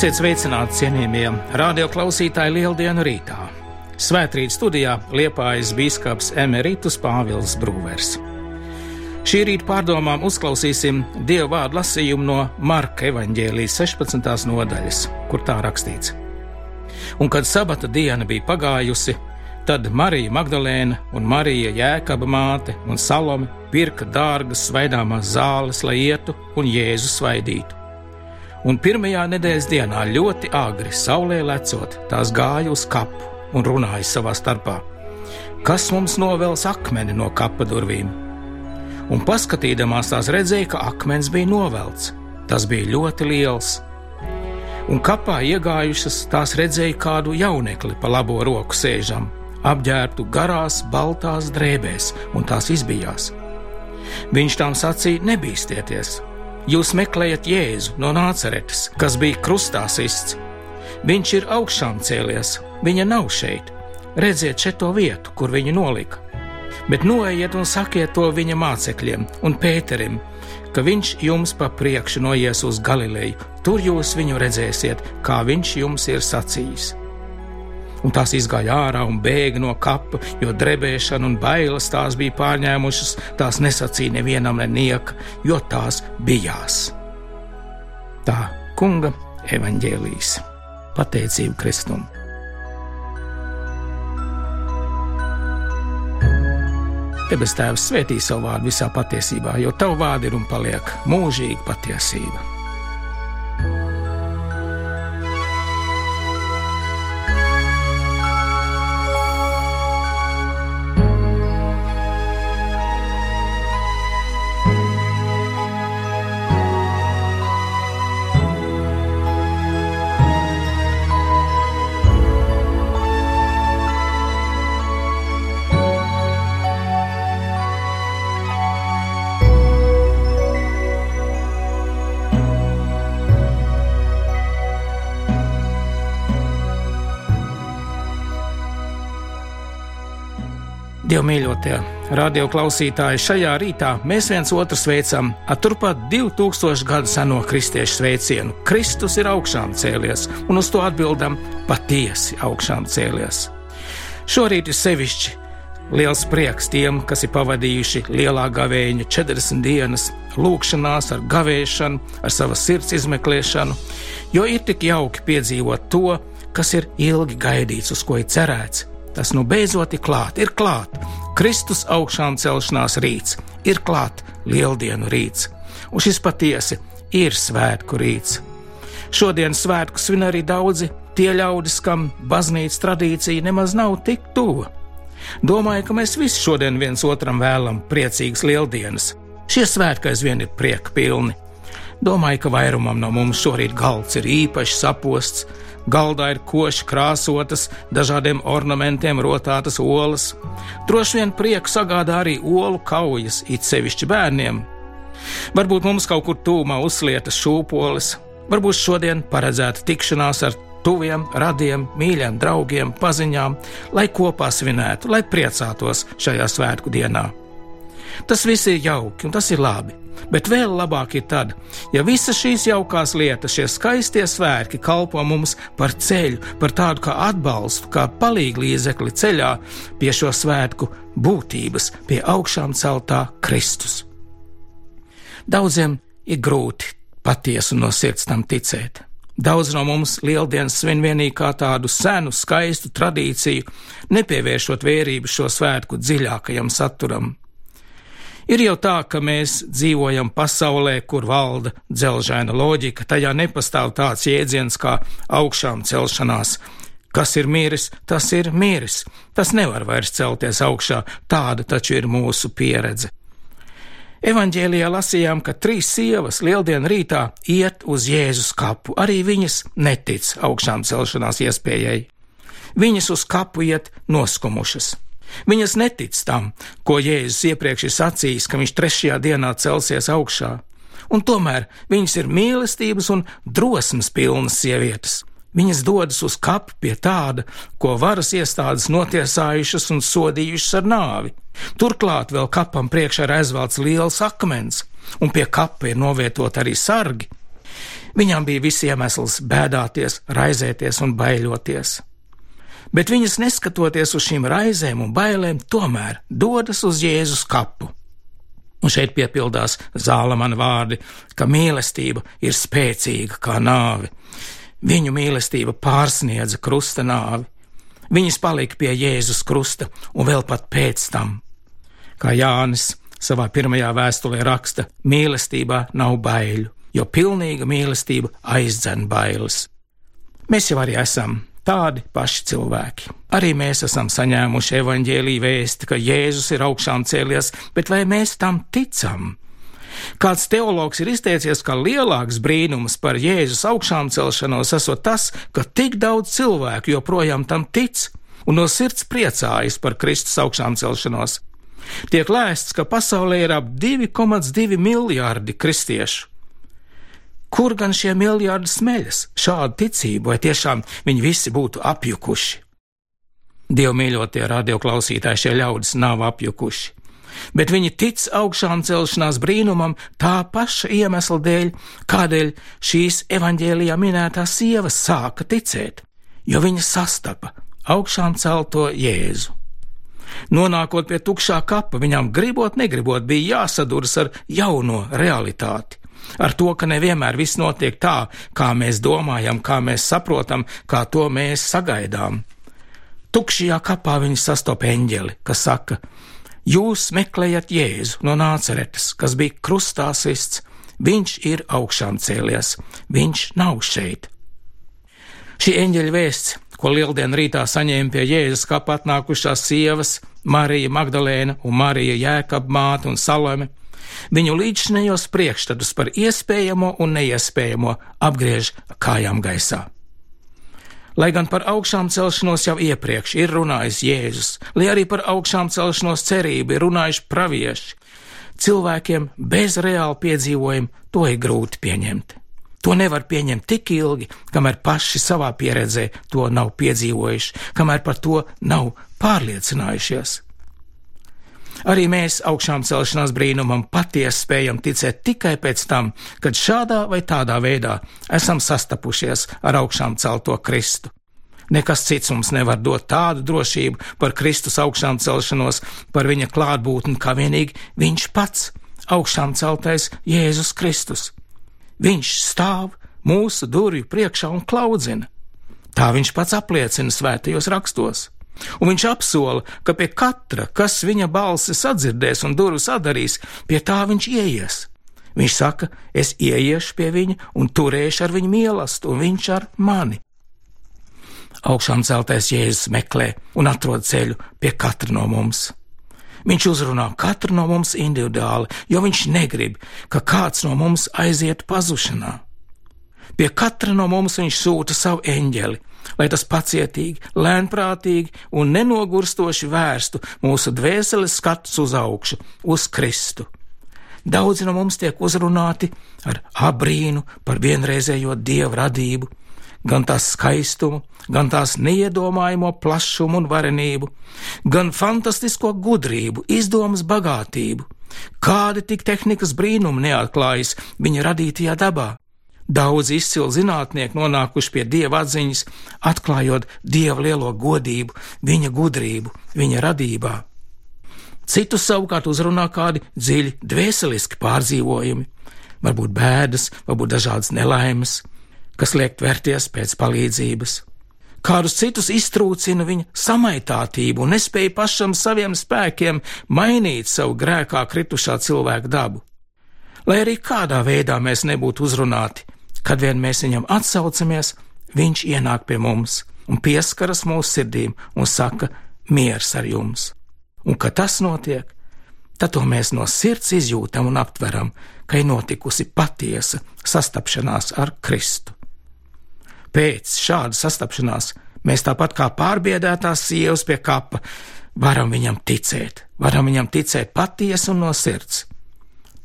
Esiet sveicināti cienījamie radioklausītāji Lieldienu rītā. Svētrīt studijā liepājas bīskaps Emeritus Pāvils Brūvers. Šī rīta pārdomām uzklausīsim Dieva vārdu lasījumu no Marka evaņģēlijas 16. nodaļas, kur tā rakstīts. Un kad sabata diena bija pagājusi, tad Marija Magdalēna un Marija Jēkaba māte un Salome pirka dārgas svaidāmās zāles, lai ietu un Jēzu svaidītu. Un pirmajā nedēļas dienā ļoti agri, saulē lecot, tās gāja uz kapu un runāja savā starpā: Kas mums novels akmeni no kapa durvīm? Un paskatīdamās tās redzēja, ka akmens bija novelts. Tas bija ļoti liels. Un kapā iegājušas tās redzēja kādu jaunekli pa labo roku sēžam, apģērbtu garās, baltās drēbēs, un tās izbijās. Viņš tām sacīja: Nebīsties! Jūs meklējat Jēzu no Nāceretes, kas bija krustā sists. Viņš ir augšām cēlies, viņa nav šeit. Redziet šo vietu, kur viņu nolika. Bet noejiet un sakiet to viņa mācekļiem un Pēterim, ka viņš jums pa priekšu noies uz Galileju. Tur jūs viņu redzēsiet, kā viņš jums ir sacījis un tās izgāja ārā un bēga no kapa, jo drebēšana un bailes tās bija pārņēmušas, tās nesacīja nevienam nenieka, jo tās bijās. Tā kunga evaņģēlīs pateicību Kristum. Debes Tēvs svētī savu vārdu visā patiesībā, jo Tavu vārdu ir un paliek mūžīga patiesība. Dievu mīļotie radio klausītāji, šajā rītā mēs viens otru sveicam ar turpat 2000 gadu seno kristiešu sveicienu. Kristus ir augšām cēlies, un uz to atbildam patiesi augšām cēlies. Šorīt ir sevišķi liels prieks tiem, kas ir pavadījuši lielā gavēņa 40 dienas, lūgšanās, ar gavēšanu, ar savas sirds izmeklēšanu, jo ir tik jauki piedzīvot to, kas ir ilgi gaidīts, uz ko ir cerēts Tas nu beidzot ir klāt, ir klāt. Kristus augšām celšanās rīts, ir klāt lieldienu rīts, un šis patiesi ir svētku rīts. Šodien svētku svin arī daudzi tie ļaudis, kam baznīcas tradīcija nemaz nav tik tuva. Domāju, ka mēs visi šodien viens otram vēlam priecīgas lieldienas. Šie svētki aizvien ir prieka pilni. Domāju, ka vairumam no mums šorīt galds ir īpaši saposts, Galdā ir koši krāsotas, dažādiem ornamentiem rotātas olas. Droši vien prieku sagādā arī olu kaujas, it sevišķi bērniem. Varbūt mums kaut kur tūmā uzlietas šūpoles, varbūt šodien paredzēta tikšanās ar tuviem, radiem, mīļiem draugiem, paziņām, lai kopā svinētu, lai priecātos šajā svētku dienā. Tas viss ir jauki un tas ir labi. Bet vēl labāk ir tad, ja visas šīs jaukās lietas, šie skaistie svētki kalpo mums par ceļu, par tādu kā atbalstu, kā palīgu līdzekli ceļā pie šo svētku būtības, pie augšām celtā Kristus. Daudziem ir grūti patiesi no sirds tam ticēt. Daudz no mums lieldienas svin vienīgi kā tādu senu, skaistu tradīciju, nepievēršot vērību šo svētku dziļākajam saturam. Ir jau tā, ka mēs dzīvojam pasaulē, kur valda dzelžaina loģika, tajā nepastāv tāds jēdziens kā augšām celšanās. Kas ir miris, tas ir miris. Tas nevar vairs celties augšā, tāda taču ir mūsu pieredze. Evanģēlijā lasījām, ka trīs sievas lieldienu rītā iet uz Jēzus kapu, arī viņas netic augšām celšanās iespējai. Viņas uz kapu iet noskumušas. Viņas netic tam, ko Jēzus iepriekš ir sacījis, ka viņš trešajā dienā celsies augšā. Un tomēr viņas ir mīlestības un drosmes pilnas sievietes. Viņas dodas uz kapu pie tāda, ko varas iestādes notiesājušas un sodījušas ar nāvi. Turklāt vēl kapam priekšā ir aizvelts liels akmens, un pie kapa ir novietot arī sargi. Viņām bija visi iemesls bēdāties, raizēties un baiļoties. Bet viņas, neskatoties uz šīm raizēm un bailēm, tomēr dodas uz Jēzus kapu. Un šeit piepildās zālamana vārdi, ka mīlestība ir spēcīga kā nāve. Viņu mīlestība pārsniedza krusta nāvi. Viņas palika pie Jēzus krusta un vēl pat pēc tam. Kā Jānis savā pirmajā vēstulē raksta, mīlestībā nav baiļu, jo pilnīga mīlestība aizdzen bailes. Mēs jau arī esam tādi paši cilvēki. Arī mēs esam saņēmuši evaņģēlīju vēsti, ka Jēzus ir augšām cēlies, bet vai mēs tam ticam? Kāds teologs ir izteicies, ka lielāks brīnums par Jēzus augšām celšanos esot tas, ka tik daudz cilvēku joprojām tam tic un no sirds priecājas par Kristus augšām celšanos. Tiek lēsts, ka pasaulē ir ap 2,2 miljārdi kristiešu. Kur gan šie miljardi smeļas šādu ticību, vai tiešām viņi visi būtu apjukuši? Dievu mīļotie radioklausītāji, šie ļaudis nav apjukuši bet viņi tic augšām celšanās brīnumam tā paša iemesla dēļ, kādēļ šīs evaņģēlijā minētās sievas sāka ticēt, jo viņa sastapa augšām celto Jēzu. Nonākot pie tukšā kapa, viņam gribot, negribot, bija jāsaduras ar jauno realitāti. Ar to, ka nevienmēr viss notiek tā, kā mēs domājam, kā mēs saprotam, kā to mēs sagaidām. Tukšajā kapā viņi sastopa eņģeli, kas saka: Jūs meklējat Jēzu no Nāceretes, kas bija krustā sists. Viņš ir augšām cēlies, viņš nav šeit. Šī eņģeļa vēsts, ko lieldienu rītā saņēma pie Jēzus kapā atnākušās sievas, Marija Magdalēna un Marija Jēkab māte un Salome, viņu līdzinējos priekšstatus par iespējamo un neiespējamo apgriež kājām gaisā. Lai gan par augšām celšanos jau iepriekš ir runājis Jēzus, lai arī par augšām celšanos cerību ir runājuši pravieši, cilvēkiem bez reāla piedzīvojuma to ir grūti pieņemt. To nevar pieņemt tik ilgi, kamēr paši savā pieredzē to nav piedzīvojuši, kamēr par to nav pārliecinājušies. Arī mēs augšām celšanās brīnumam patiesi spējam ticēt tikai pēc tam, kad šādā vai tādā veidā esam sastapušies ar augšām celto Kristu. Nekas cits mums nevar dot tādu drošību par Kristus augšām celšanos, par viņa klātbūtni, kā vienīgi viņš pats, augšām celtais Jēzus Kristus. Viņš stāv mūsu durvju priekšā un klaudzina. Tā viņš pats apliecina svētajos rakstos un viņš apsola, ka pie katra, kas viņa balsi sadzirdēs un durvis atdarīs, pie tā viņš ieies. Viņš saka, es ieiešu pie viņa un turēšu ar viņu mīlestību, un viņš ar mani. Augšām celtais Jēzus meklē un atrod ceļu pie katra no mums. Viņš uzrunā katru no mums individuāli, jo viņš negrib, ka kāds no mums aizietu pazušanā. Pie katra no mums viņš sūta savu eņģeli, lai tas pacietīgi, lēnprātīgi un nenogurstoši vērstu mūsu dvēseles skatus uz augšu, uz Kristu. Daudzi no mums tiek uzrunāti ar abrīnu par vienreizējo dievu radību, gan tās skaistumu, gan tās neiedomājamo plašumu un varenību, gan fantastisko gudrību, izdomas bagātību. Kādi tik tehnikas brīnumi neatklājas viņa radītajā dabā? Daudz izcilu zinātnieku nonākuši pie dieva atziņas, atklājot dieva lielo godību, viņa gudrību, viņa radībā. Citus savukārt uzrunā kādi dziļi dvēseliski pārdzīvojumi, varbūt bēdas, varbūt dažādas nelaimes, kas liek vērties pēc palīdzības. Kādus citus iztrūcina viņa samaitātība un nespēja pašam saviem spēkiem mainīt savu grēkā kritušā cilvēka dabu. Lai arī kādā veidā mēs nebūtu uzrunāti, Kad vien mēs viņam atsaucamies, viņš ienāk pie mums un pieskaras mūsu sirdīm un saka: Miers ar jums! Un kad tas notiek, tad to mēs no sirds izjūtam un aptveram, ka ir notikusi patiesa sastapšanās ar Kristu. Pēc šādas sastapšanās mēs tāpat kā pārbiedētās sievas pie kapa varam viņam ticēt, varam viņam ticēt patiesi un no sirds.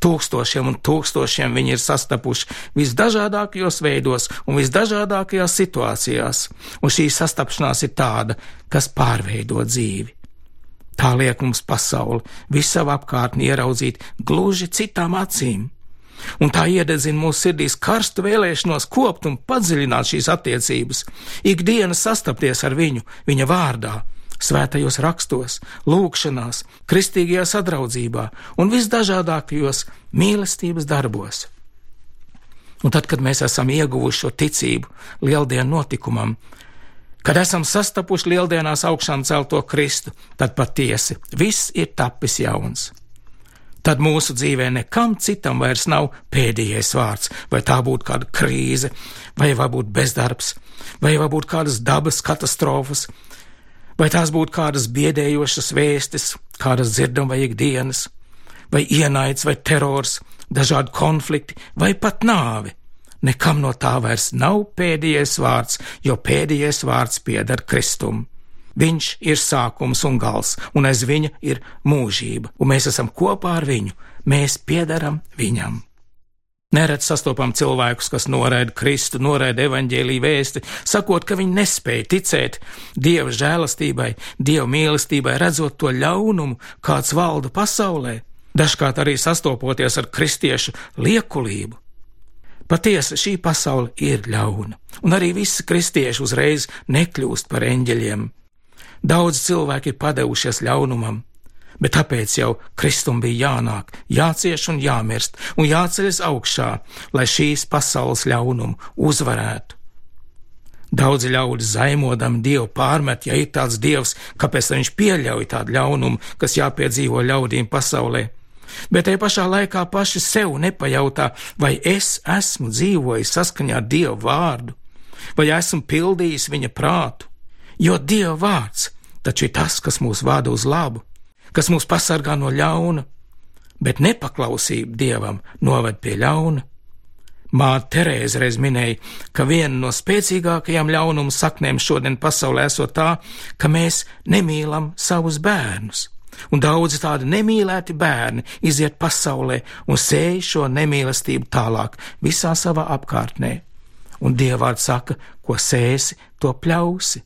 Tūkstošiem un tūkstošiem viņi ir sastapuši visdažādākajos veidos un visdažādākajās situācijās, un šī sastapšanās ir tāda, kas pārveido dzīvi. Tā liek mums pasauli, visu apkārtni ieraudzīt gluži citām acīm. un tā iededzina mūsu sirdīs karstu vēlēšanos kopt un padziļināt šīs attiecības, ikdienas sastapties ar viņu, viņa vārdā, svētajos rakstos, lūgšanās, kristīgajā sadraudzībā un visdažādākajos mīlestības darbos. Un tad, kad mēs esam ieguvuši šo ticību lieldienu notikumam, kad esam sastapuši lieldienās augšām celto Kristu, tad patiesi viss ir tapis jauns tad mūsu dzīvē nekam citam vairs nav pēdējais vārds, vai tā būtu kāda krīze, vai varbūt bezdarbs, vai varbūt kādas dabas katastrofas, vai tās būtu kādas biedējošas vēstis, kādas dzirdam vai ikdienas, vai ienaids vai terors, dažādi konflikti vai pat nāvi. Nekam no tā vairs nav pēdējais vārds, jo pēdējais vārds pieder Kristum. Viņš ir sākums un gals, un aiz viņa ir mūžība, un mēs esam kopā ar viņu, mēs piedaram viņam. Neredz sastopam cilvēkus, kas noraida Kristu, noraida evaņģēlīju vēsti, sakot, ka viņi nespēja ticēt Dieva žēlastībai, Dieva mīlestībai, redzot to ļaunumu, kāds valda pasaulē, dažkārt arī sastopoties ar kristiešu liekulību. Patiesi šī pasaule ir ļauna, un arī visi kristieši uzreiz nekļūst par eņģeļiem. Daudz cilvēki ir padevušies ļaunumam, bet tāpēc jau Kristum bija jānāk, jācieš un jāmirst un jāceļas augšā, lai šīs pasaules ļaunumu uzvarētu. Daudzi ļaudis zaimodam Dievu pārmet, ja ir tāds Dievs, kāpēc viņš pieļauj tādu ļaunumu, kas jāpiedzīvo ļaudīm pasaulē. Bet tajā pašā laikā paši sev nepajautā, vai es esmu dzīvojis saskaņā ar Dievu vārdu, vai esmu pildījis viņa prātu, jo Dieva vārds taču ir tas, kas mūs vada uz labu, kas mūs pasargā no ļauna, bet nepaklausība dievam noved pie ļauna. Māte Terēze reiz minēja, ka viena no spēcīgākajām ļaunuma saknēm šodien pasaulē esot tā, ka mēs nemīlam savus bērnus. Un daudzi tādi nemīlēti bērni iziet pasaulē un sēž šo nemīlestību tālāk visā savā apkārtnē. Un Dievvvārds saka, ko sēsi, to pļausi.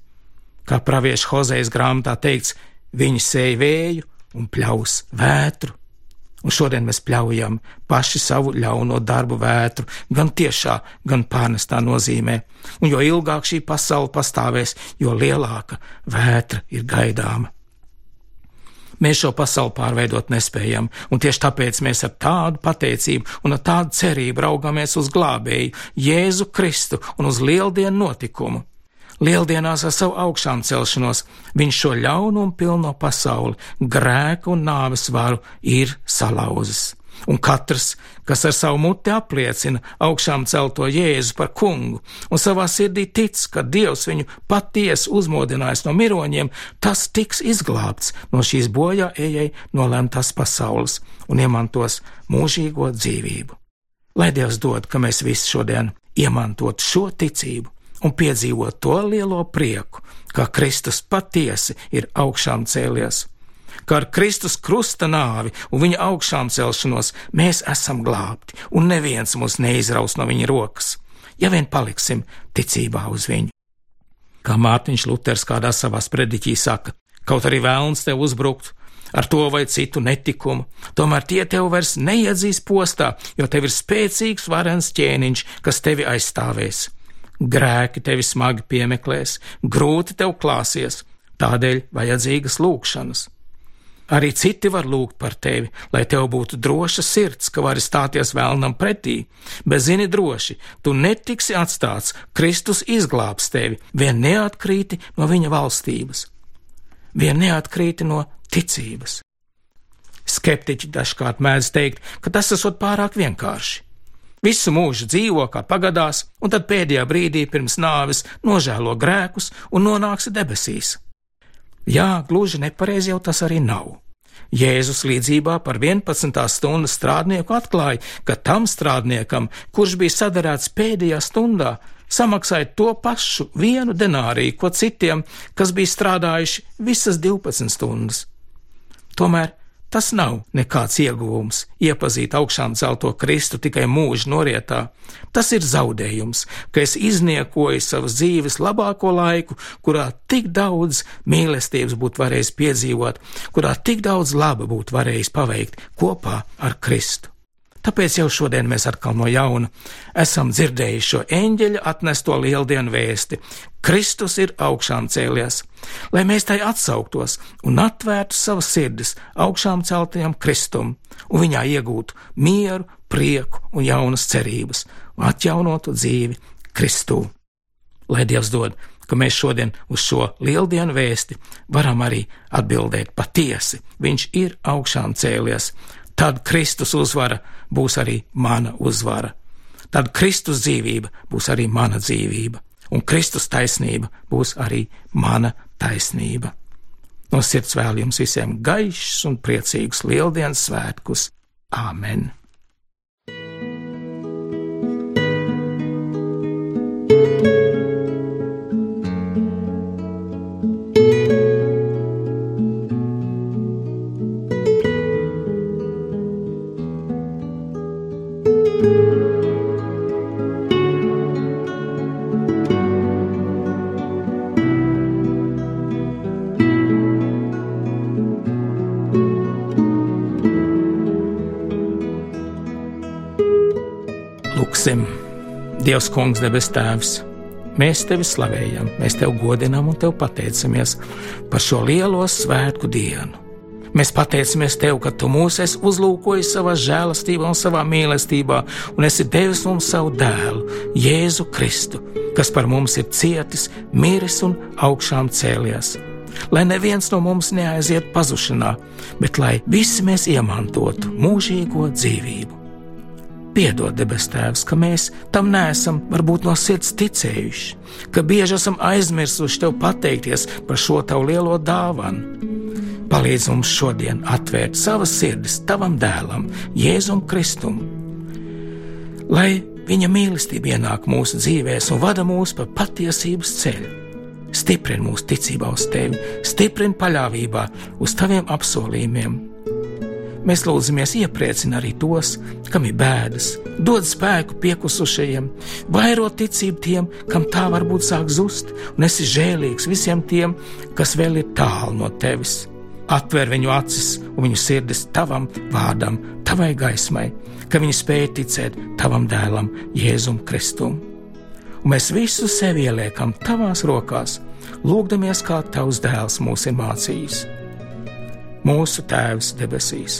Kā pravieša Hozejas grāmatā teikts, viņi sēja vēju un pļaus vētru. Un šodien mēs pļaujam paši savu ļauno darbu vētru, gan tiešā, gan pārnestā nozīmē. Un jo ilgāk šī pasaule pastāvēs, jo lielāka vētra ir gaidāma. Mēs šo pasauli pārveidot nespējam, un tieši tāpēc mēs ar tādu pateicību un ar tādu cerību raugāmies uz glābēju, Jēzu Kristu un uz lieldienu notikumu. Lieldienās ar savu augšām celšanos viņš šo ļaunumu pilno pasauli, grēku un nāves varu ir salauzis. Un katrs, kas ar savu muti apliecina augšām celto Jēzu par kungu un savā sirdī tic, ka Dievs viņu patiesi uzmodinājis no miroņiem, tas tiks izglābts no šīs bojā ejai nolemtas pasaules un iemantos mūžīgo dzīvību. Lai Dievs dod, ka mēs visi šodien iemantot šo ticību un piedzīvot to lielo prieku, ka Kristus patiesi ir augšām cēlies. Kā ar Kristus krusta nāvi un viņa augšām celšanos mēs esam glābti, un neviens mūs neizraus no viņa rokas, ja vien paliksim ticībā uz viņu. Kā Mārtiņš Luters kādā savā sprediķī saka, kaut arī vēlns tev uzbrukt, ar to vai citu netikumu, tomēr tie tev vairs neiedzīs postā, jo tev ir spēcīgs varens ķēniņš, kas tevi aizstāvēs grēki tevi smagi piemeklēs, grūti tev klāsies, tādēļ vajadzīgas lūkšanas. Arī citi var lūgt par tevi, lai tev būtu droša sirds, ka vari stāties vēlnam pretī, bet zini droši, tu netiksi atstāts, Kristus izglābs tevi, vien neatkrīti no viņa valstības, vien neatkrīti no ticības. Skeptiķi dažkārt mēdz teikt, ka tas esot pārāk vienkārši. Visu mūžu dzīvo kā pagadās, un tad pēdējā brīdī pirms nāves nožēlo grēkus un nonāks debesīs. Jā, gluži nepareizi jau tas arī nav. Jēzus līdzībā par 11. stundas strādnieku atklāja, ka tam strādniekam, kurš bija sadarēts pēdējā stundā, samaksāja to pašu vienu denāriju, ko citiem, kas bija strādājuši visas 12 stundas. Tomēr Tas nav nekāds ieguvums iepazīt augšām celto Kristu tikai mūža norietā. Tas ir zaudējums, ka es izniekoju savas dzīves labāko laiku, kurā tik daudz mīlestības būtu varējis piedzīvot, kurā tik daudz laba būtu varējis paveikt kopā ar Kristu. Tāpēc jau šodien mēs atkal no jauna esam dzirdējuši šo eņģeļa atnesto lieldienu vēsti. Kristus ir augšām cēlies, lai mēs tai atsauktos un atvērtu savas sirdis augšām celtajam Kristum un viņā iegūtu mieru, prieku un jaunas cerības un atjaunotu dzīvi Kristū. Lai Dievs dod, ka mēs šodien uz šo lieldienu vēsti varam arī atbildēt patiesi. Viņš ir augšām cēlies, tad Kristus uzvara būs arī mana uzvara. Tad Kristus dzīvība būs arī mana dzīvība, un Kristus taisnība būs arī mana taisnība. No sirds vēl jums visiem gaišs un priecīgus lieldienas svētkus! Āmen! Kungs, debes Tēvs! Mēs tevi slavējam, mēs tevi godinām un tev pateicamies par šo lielo svētku dienu. Mēs pateicamies Tev, ka Tu mūs esi uzlūkojis savā žēlastībā un savā mīlestībā, un esi devis mums savu dēlu, Jēzu Kristu, kas par mums ir cietis, miris un augšām cēlies. Lai neviens no mums neaiziet pazušanā, bet lai visi mēs iemantotu mūžīgo dzīvību. Piedod, debes Tēvs, ka mēs tam neesam varbūt no sirds ticējuši, ka bieži esam aizmirsuši Tev pateikties par šo Tavu lielo dāvanu. Palīdz mums šodien atvērt savas sirdis Tavam dēlam, Jēzum Kristum, lai Viņa mīlestība ienāk mūsu dzīvēs un vada mūs pa patiesības ceļu. Stiprini mūsu ticībā uz Tevi, stiprini paļāvībā uz Taviem apsolījumiem Mēs lūdzamies iepriecināt arī tos, kam ir bēdas, dod spēku piekusušajiem, vairo ticību tiem, kam tā varbūt sāk zust, un esi žēlīgs visiem tiem, kas vēl ir tālu no tevis. Atver viņu acis un viņu sirdis tavam vārdam, tavai gaismai, ka viņi spēj ticēt tavam dēlam, Jēzum Kristum. Un mēs visu sevi ieliekam tavās rokās, lūgdamies, kā tavs dēls mūs ir mācījis. Mūsu Tēvs debesīs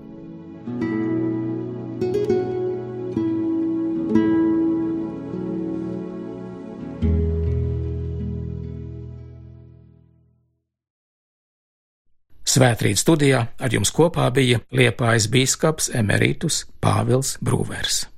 Svētrīt studijā ar jums kopā bija Liepājas bīskaps Emerītus Pāvils Brūvers.